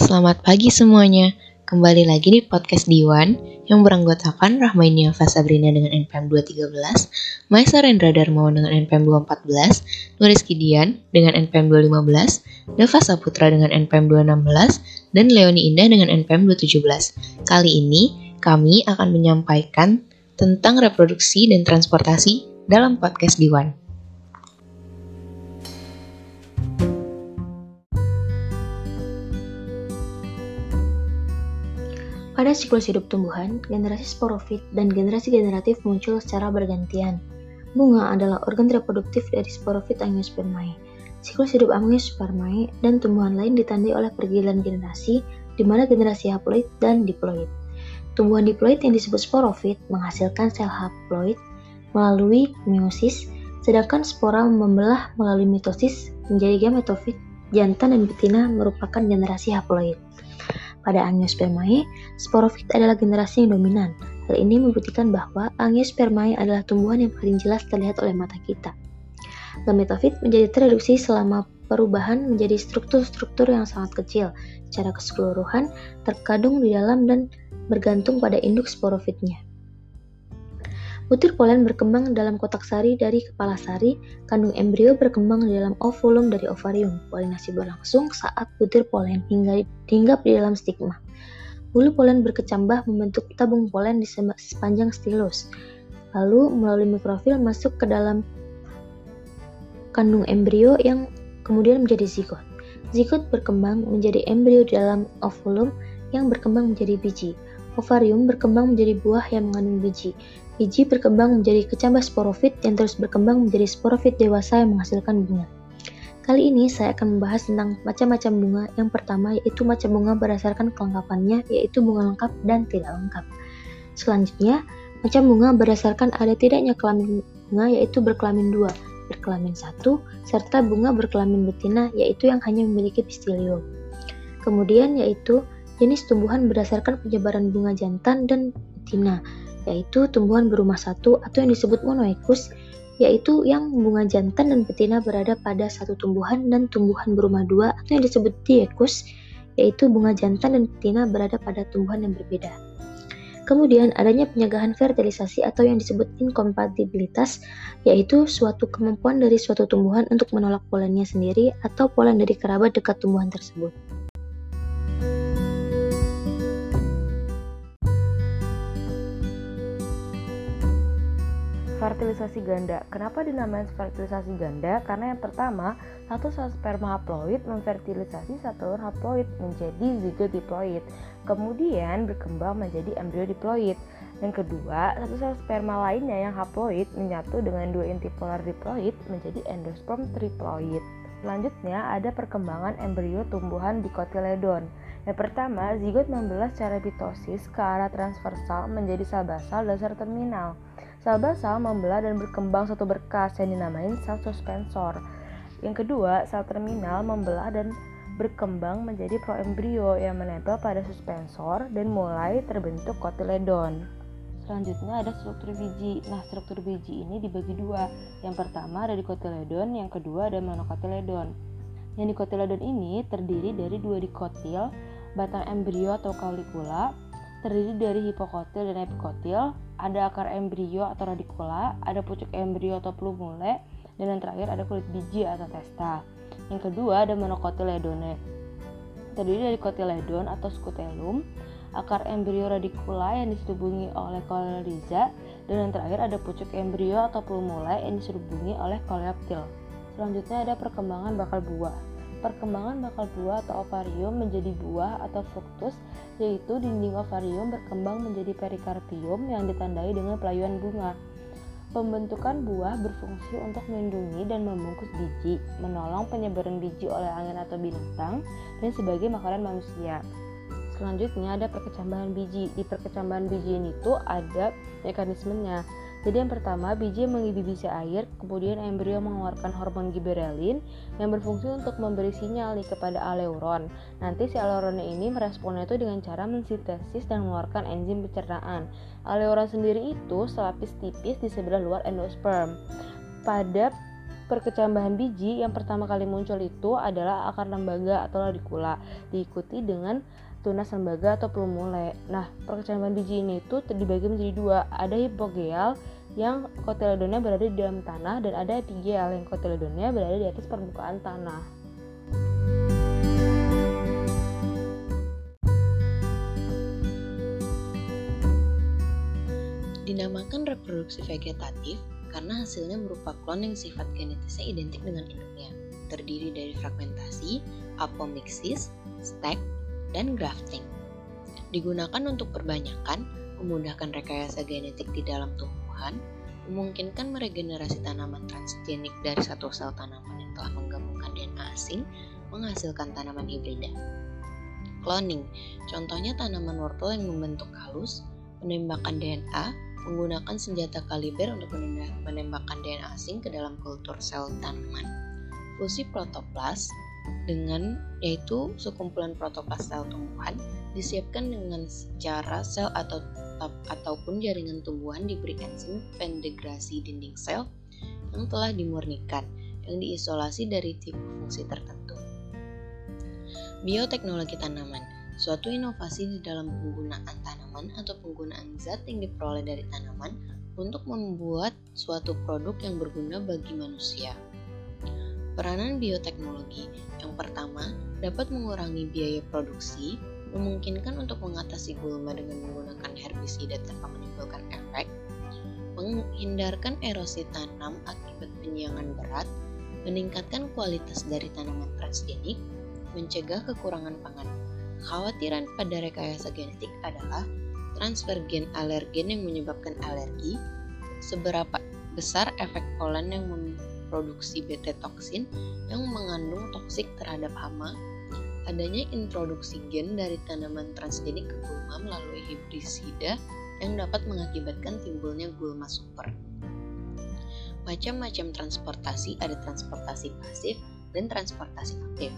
Selamat pagi semuanya. Kembali lagi di podcast Diwan yang beranggotakan Rahmainia Fasabrina dengan NPM 213, Maisa Rendra Darmawan dengan NPM 214, Nuriski Dian dengan NPM 215, Dava Saputra dengan NPM 216, dan Leoni Indah dengan NPM 217. Kali ini kami akan menyampaikan tentang reproduksi dan transportasi dalam podcast Diwan. Pada siklus hidup tumbuhan, generasi sporofit dan generasi generatif muncul secara bergantian. Bunga adalah organ reproduktif dari sporofit Angiospermae. Siklus hidup Angiospermae dan tumbuhan lain ditandai oleh pergiliran generasi, di mana generasi haploid dan diploid. Tumbuhan diploid yang disebut sporofit menghasilkan sel haploid melalui meiosis, sedangkan spora membelah melalui mitosis menjadi gametofit. Jantan dan betina merupakan generasi haploid. Pada Angiospermae, sporofit adalah generasi yang dominan. Hal ini membuktikan bahwa Angiospermae adalah tumbuhan yang paling jelas terlihat oleh mata kita. Gametofit menjadi tereduksi selama perubahan menjadi struktur-struktur yang sangat kecil. Secara keseluruhan, terkadung di dalam dan bergantung pada induk sporofitnya. Butir polen berkembang dalam kotak sari dari kepala sari, kandung embrio berkembang di dalam ovulum dari ovarium. Polinasi berlangsung saat butir polen hingga hinggap di dalam stigma. Bulu polen berkecambah membentuk tabung polen di sepanjang stilus. Lalu melalui mikrofil masuk ke dalam kandung embrio yang kemudian menjadi zigot. Zigot berkembang menjadi embrio di dalam ovulum yang berkembang menjadi biji. Ovarium berkembang menjadi buah yang mengandung biji. Biji berkembang menjadi kecambah sporofit yang terus berkembang menjadi sporofit dewasa yang menghasilkan bunga. Kali ini saya akan membahas tentang macam-macam bunga. Yang pertama yaitu macam bunga berdasarkan kelengkapannya, yaitu bunga lengkap dan tidak lengkap. Selanjutnya, macam bunga berdasarkan ada tidaknya kelamin bunga yaitu berkelamin dua, berkelamin satu, serta bunga berkelamin betina yaitu yang hanya memiliki pistilium. Kemudian yaitu jenis tumbuhan berdasarkan penyebaran bunga jantan dan betina, yaitu tumbuhan berumah satu atau yang disebut monoekus, yaitu yang bunga jantan dan betina berada pada satu tumbuhan dan tumbuhan berumah dua atau yang disebut diekus, yaitu bunga jantan dan betina berada pada tumbuhan yang berbeda. Kemudian adanya penyegahan fertilisasi atau yang disebut inkompatibilitas, yaitu suatu kemampuan dari suatu tumbuhan untuk menolak polennya sendiri atau polen dari kerabat dekat tumbuhan tersebut. Fertilisasi ganda. Kenapa dinamakan fertilisasi ganda? Karena yang pertama, satu sel sperma haploid memfertilisasi satu telur haploid menjadi zigot diploid. Kemudian berkembang menjadi embrio diploid. Yang kedua, satu sel sperma lainnya yang haploid menyatu dengan dua inti polar diploid menjadi endosperm triploid. Selanjutnya ada perkembangan embrio tumbuhan dikotiledon. Yang pertama, zigot membelah secara mitosis ke arah transversal menjadi sel basal dasar terminal. Sel basal membelah dan berkembang satu berkas yang dinamain sel suspensor. Yang kedua, sel terminal membelah dan berkembang menjadi proembrio yang menempel pada suspensor dan mulai terbentuk kotiledon. Selanjutnya ada struktur biji. Nah, struktur biji ini dibagi dua. Yang pertama ada dikotiledon, yang kedua ada monokotiledon. Yang dikotiledon ini terdiri dari dua dikotil, batang embrio atau kaulikula, terdiri dari hipokotil dan epikotil, ada akar embrio atau radikula, ada pucuk embrio atau plumule, dan yang terakhir ada kulit biji atau testa. Yang kedua ada monokotiledone. Terdiri dari kotiledon atau scutelum, akar embrio radikula yang diselubungi oleh coleoriza, dan yang terakhir ada pucuk embrio atau plumule yang diselubungi oleh coleoptil. Selanjutnya ada perkembangan bakal buah. Perkembangan bakal buah atau ovarium menjadi buah atau fruktus, yaitu dinding ovarium berkembang menjadi perikarpium yang ditandai dengan pelayuan bunga. Pembentukan buah berfungsi untuk melindungi dan membungkus biji, menolong penyebaran biji oleh angin atau binatang, dan sebagai makanan manusia. Selanjutnya ada perkecambahan biji. Di perkecambahan biji ini tuh ada mekanismenya. Jadi yang pertama, biji mengibisi air, kemudian embrio mengeluarkan hormon giberelin yang berfungsi untuk memberi sinyal nih kepada aleuron. Nanti si aleuron ini meresponnya itu dengan cara mensintesis dan mengeluarkan enzim pencernaan. Aleuron sendiri itu selapis tipis di sebelah luar endosperm. Pada perkecambahan biji yang pertama kali muncul itu adalah akar lembaga atau radikula, diikuti dengan tunas lembaga atau plumule. Nah, perkecambahan biji ini itu dibagi menjadi dua, ada hipogeal yang kotiledonnya berada di dalam tanah dan ada epigeal yang kotiledonnya berada di atas permukaan tanah. Dinamakan reproduksi vegetatif karena hasilnya berupa klon yang sifat genetisnya identik dengan induknya, terdiri dari fragmentasi, apomixis, stack, dan grafting. Digunakan untuk perbanyakan, memudahkan rekayasa genetik di dalam tumbuhan, memungkinkan meregenerasi tanaman transgenik dari satu sel tanaman yang telah menggabungkan DNA asing, menghasilkan tanaman hibrida. Cloning, contohnya tanaman wortel yang membentuk halus, penembakan DNA, menggunakan senjata kaliber untuk menembakkan DNA asing ke dalam kultur sel tanaman. Fusi protoplas dengan yaitu sekumpulan protoplas sel tumbuhan disiapkan dengan cara sel atau ataupun jaringan tumbuhan diberi enzim pendegrasi dinding sel yang telah dimurnikan yang diisolasi dari tipe fungsi tertentu. Bioteknologi tanaman suatu inovasi di dalam penggunaan tanaman atau penggunaan zat yang diperoleh dari tanaman untuk membuat suatu produk yang berguna bagi manusia. Peranan bioteknologi yang pertama dapat mengurangi biaya produksi, memungkinkan untuk mengatasi gulma dengan menggunakan herbisida tanpa menimbulkan efek, menghindarkan erosi tanam akibat penyiangan berat, meningkatkan kualitas dari tanaman transgenik, mencegah kekurangan pangan. Kekhawatiran pada rekayasa genetik adalah transfer gen alergen yang menyebabkan alergi, seberapa besar efek polen yang memproduksi beta toksin yang mengandung toksik terhadap hama, adanya introduksi gen dari tanaman transgenik ke gulma melalui hibrisida yang dapat mengakibatkan timbulnya gulma super. Macam-macam transportasi ada transportasi pasif dan transportasi aktif.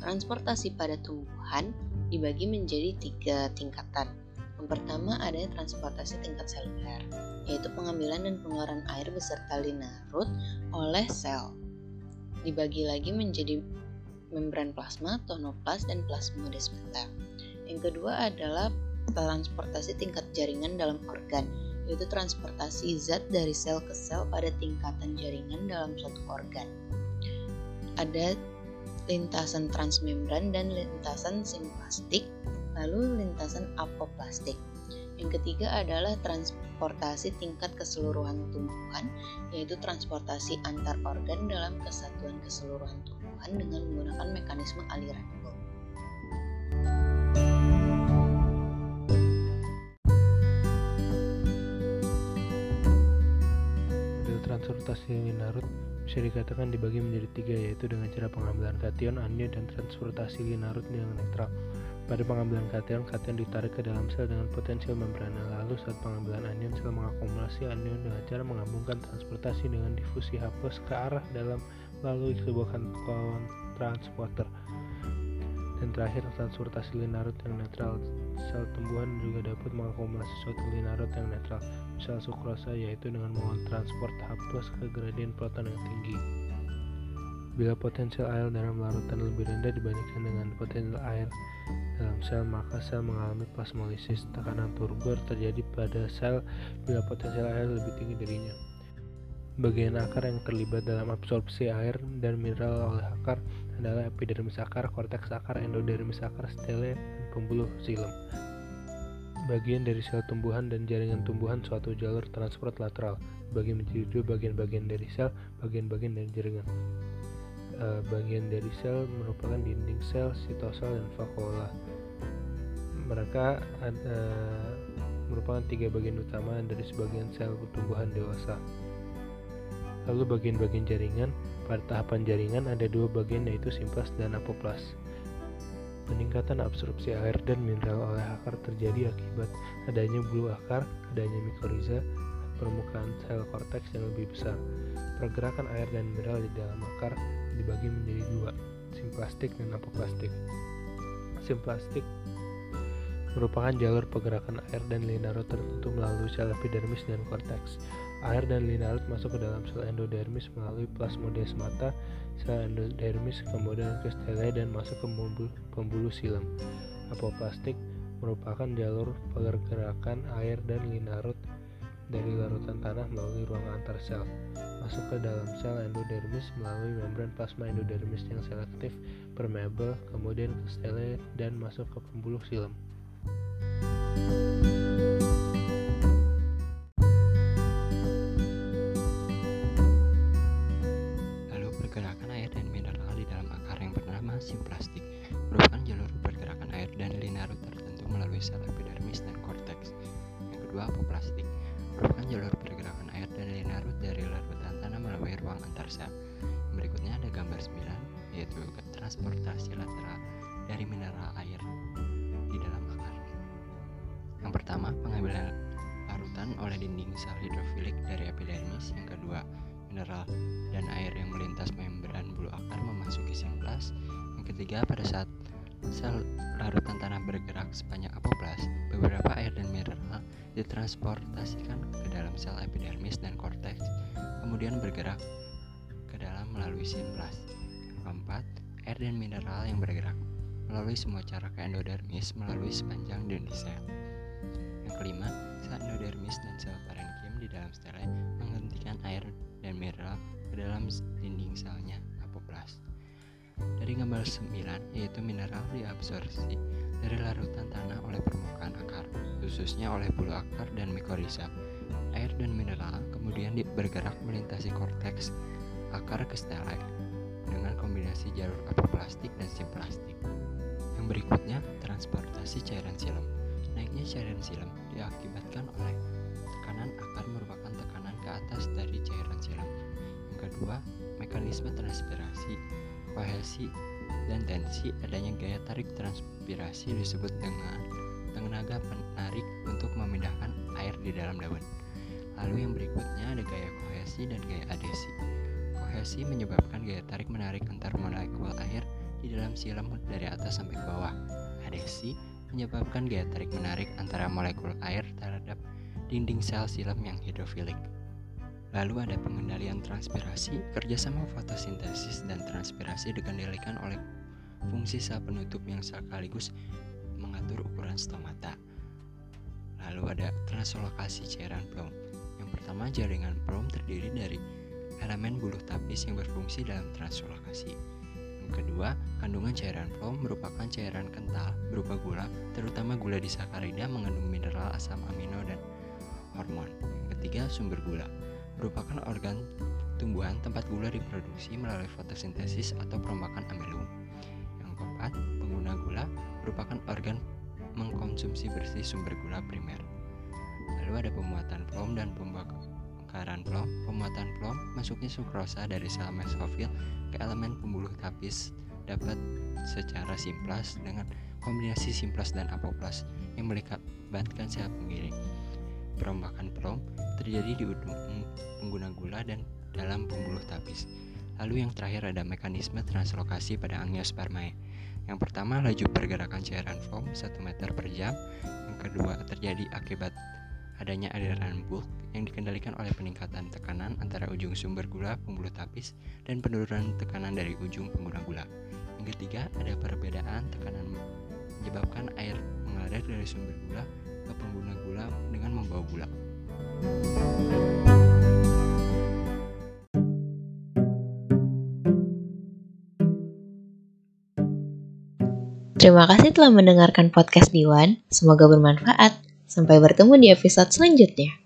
Transportasi pada tumbuhan dibagi menjadi tiga tingkatan. Yang pertama ada transportasi tingkat seluler, yaitu pengambilan dan pengeluaran air beserta linarut oleh sel. Dibagi lagi menjadi membran plasma, tonoplas, dan plasmodesmata. Yang kedua adalah transportasi tingkat jaringan dalam organ, yaitu transportasi zat dari sel ke sel pada tingkatan jaringan dalam suatu organ. Ada lintasan transmembran dan lintasan simplastik, lalu lintasan apoplastik. Yang ketiga adalah transportasi tingkat keseluruhan tumbuhan, yaitu transportasi antar organ dalam kesatuan keseluruhan tumbuhan dengan menggunakan mekanisme aliran transportasi Linarut bisa dikatakan dibagi menjadi tiga yaitu dengan cara pengambilan kation, anion, dan transportasi linarut yang netral. Pada pengambilan kation, kation ditarik ke dalam sel dengan potensial membrana. Lalu saat pengambilan anion, sel mengakumulasi anion dengan cara menggabungkan transportasi dengan difusi H ke arah dalam melalui sebuah kawan transporter. Dan terakhir, transportasi linarut yang netral. Sel tumbuhan juga dapat mengakumulasi suatu linarut yang netral sel sukrosa yaitu dengan mengontransport H ke gradien proton yang tinggi. Bila potensial air dalam larutan lebih rendah dibandingkan dengan potensial air dalam sel, maka sel mengalami plasmolisis. Tekanan turgor terjadi pada sel bila potensial air lebih tinggi darinya. Bagian akar yang terlibat dalam absorpsi air dan mineral oleh akar adalah epidermis akar, korteks akar, endodermis akar, stele, dan pembuluh xilem bagian dari sel tumbuhan dan jaringan tumbuhan suatu jalur transport lateral bagi menjadi dua bagian-bagian dari sel, bagian-bagian dari jaringan. Uh, bagian dari sel merupakan dinding sel, sitosol, dan vakuola. Mereka ada, merupakan tiga bagian utama dari sebagian sel tumbuhan dewasa. Lalu bagian-bagian jaringan, pada tahapan jaringan ada dua bagian yaitu simplas dan apoplas. Peningkatan absorpsi air dan mineral oleh akar terjadi akibat adanya bulu akar, adanya mikoriza, permukaan sel korteks yang lebih besar. Pergerakan air dan mineral di dalam akar dibagi menjadi dua, simplastik dan apoplastik. Simplastik merupakan jalur pergerakan air dan linaro tertentu melalui sel epidermis dan korteks. Air dan linarut masuk ke dalam sel endodermis melalui plasmodesmata, sel endodermis kemudian ke stele dan masuk ke pembuluh, pembuluh silem. Apoplastik merupakan jalur pergerakan air dan linarut dari larutan tanah melalui ruang antar sel masuk ke dalam sel endodermis melalui membran plasma endodermis yang selektif permeable kemudian ke stele dan masuk ke pembuluh silem. Lalu jalur pergerakan air dan linarut dari larutan tanah melalui ruang antar sel. Berikutnya ada gambar 9, yaitu transportasi lateral dari mineral air di dalam akar. Yang pertama, pengambilan larutan oleh dinding sel hidrofilik dari epidermis. Yang kedua, mineral dan air yang melintas membran bulu akar memasuki simplas. Yang ketiga, pada saat sel larutan tanah bergerak sepanjang apoplas, beberapa ditransportasikan ke dalam sel epidermis dan korteks, kemudian bergerak ke dalam melalui simplas. Keempat, air dan mineral yang bergerak melalui semua cara ke endodermis melalui sepanjang dinding sel. Yang kelima, sel endodermis dan sel parenkim di dalam stele menghentikan air dan mineral ke dalam dinding selnya apoplas. Dari gambar 9, yaitu mineral diabsorpsi dari larutan tanah oleh permukaan akar, khususnya oleh bulu akar dan mikorisa. Air dan mineral kemudian bergerak melintasi korteks akar ke stele dengan kombinasi jalur apoplastik dan simplastik. Yang berikutnya, transportasi cairan silem. Naiknya cairan silem diakibatkan oleh tekanan akar merupakan tekanan ke atas dari cairan silem. Yang kedua, mekanisme transpirasi kohesi, dan tensi adanya gaya tarik transpirasi disebut dengan tenaga penarik untuk memindahkan air di dalam daun. Lalu yang berikutnya ada gaya kohesi dan gaya adesi. Kohesi menyebabkan gaya tarik menarik antar molekul air di dalam silem dari atas sampai ke bawah. Adesi menyebabkan gaya tarik menarik antara molekul air terhadap dinding sel silem yang hidrofilik. Lalu ada pengendalian transpirasi, kerjasama fotosintesis dan transpirasi dikendalikan oleh fungsi sel penutup yang sekaligus mengatur ukuran stomata. Lalu ada translokasi cairan plom. Yang pertama jaringan plom terdiri dari elemen buluh tapis yang berfungsi dalam translokasi. Yang kedua, kandungan cairan plom merupakan cairan kental berupa gula, terutama gula disakarida mengandung mineral asam amino dan hormon. Yang ketiga, sumber gula merupakan organ tumbuhan tempat gula diproduksi melalui fotosintesis atau perombakan amilum. Keempat, pengguna gula merupakan organ mengkonsumsi bersih sumber gula primer. Lalu ada pemuatan plom dan pembakaran plom. Pemuatan plom masuknya sukrosa dari sel mesofil ke elemen pembuluh tapis dapat secara simplas dengan kombinasi simplas dan apoplas yang melibatkan sel penggiring. Perombakan plom terjadi di ujung pengguna gula dan dalam pembuluh tapis. Lalu yang terakhir ada mekanisme translokasi pada angiospermae. Yang pertama laju pergerakan cairan foam 1 meter per jam. Yang kedua terjadi akibat adanya aliran bulk yang dikendalikan oleh peningkatan tekanan antara ujung sumber gula pembuluh tapis dan penurunan tekanan dari ujung pengguna gula. Yang ketiga ada perbedaan tekanan menyebabkan air mengalir dari sumber gula ke pengguna gula dengan membawa gula. Terima kasih telah mendengarkan podcast Diwan. Semoga bermanfaat. Sampai bertemu di episode selanjutnya.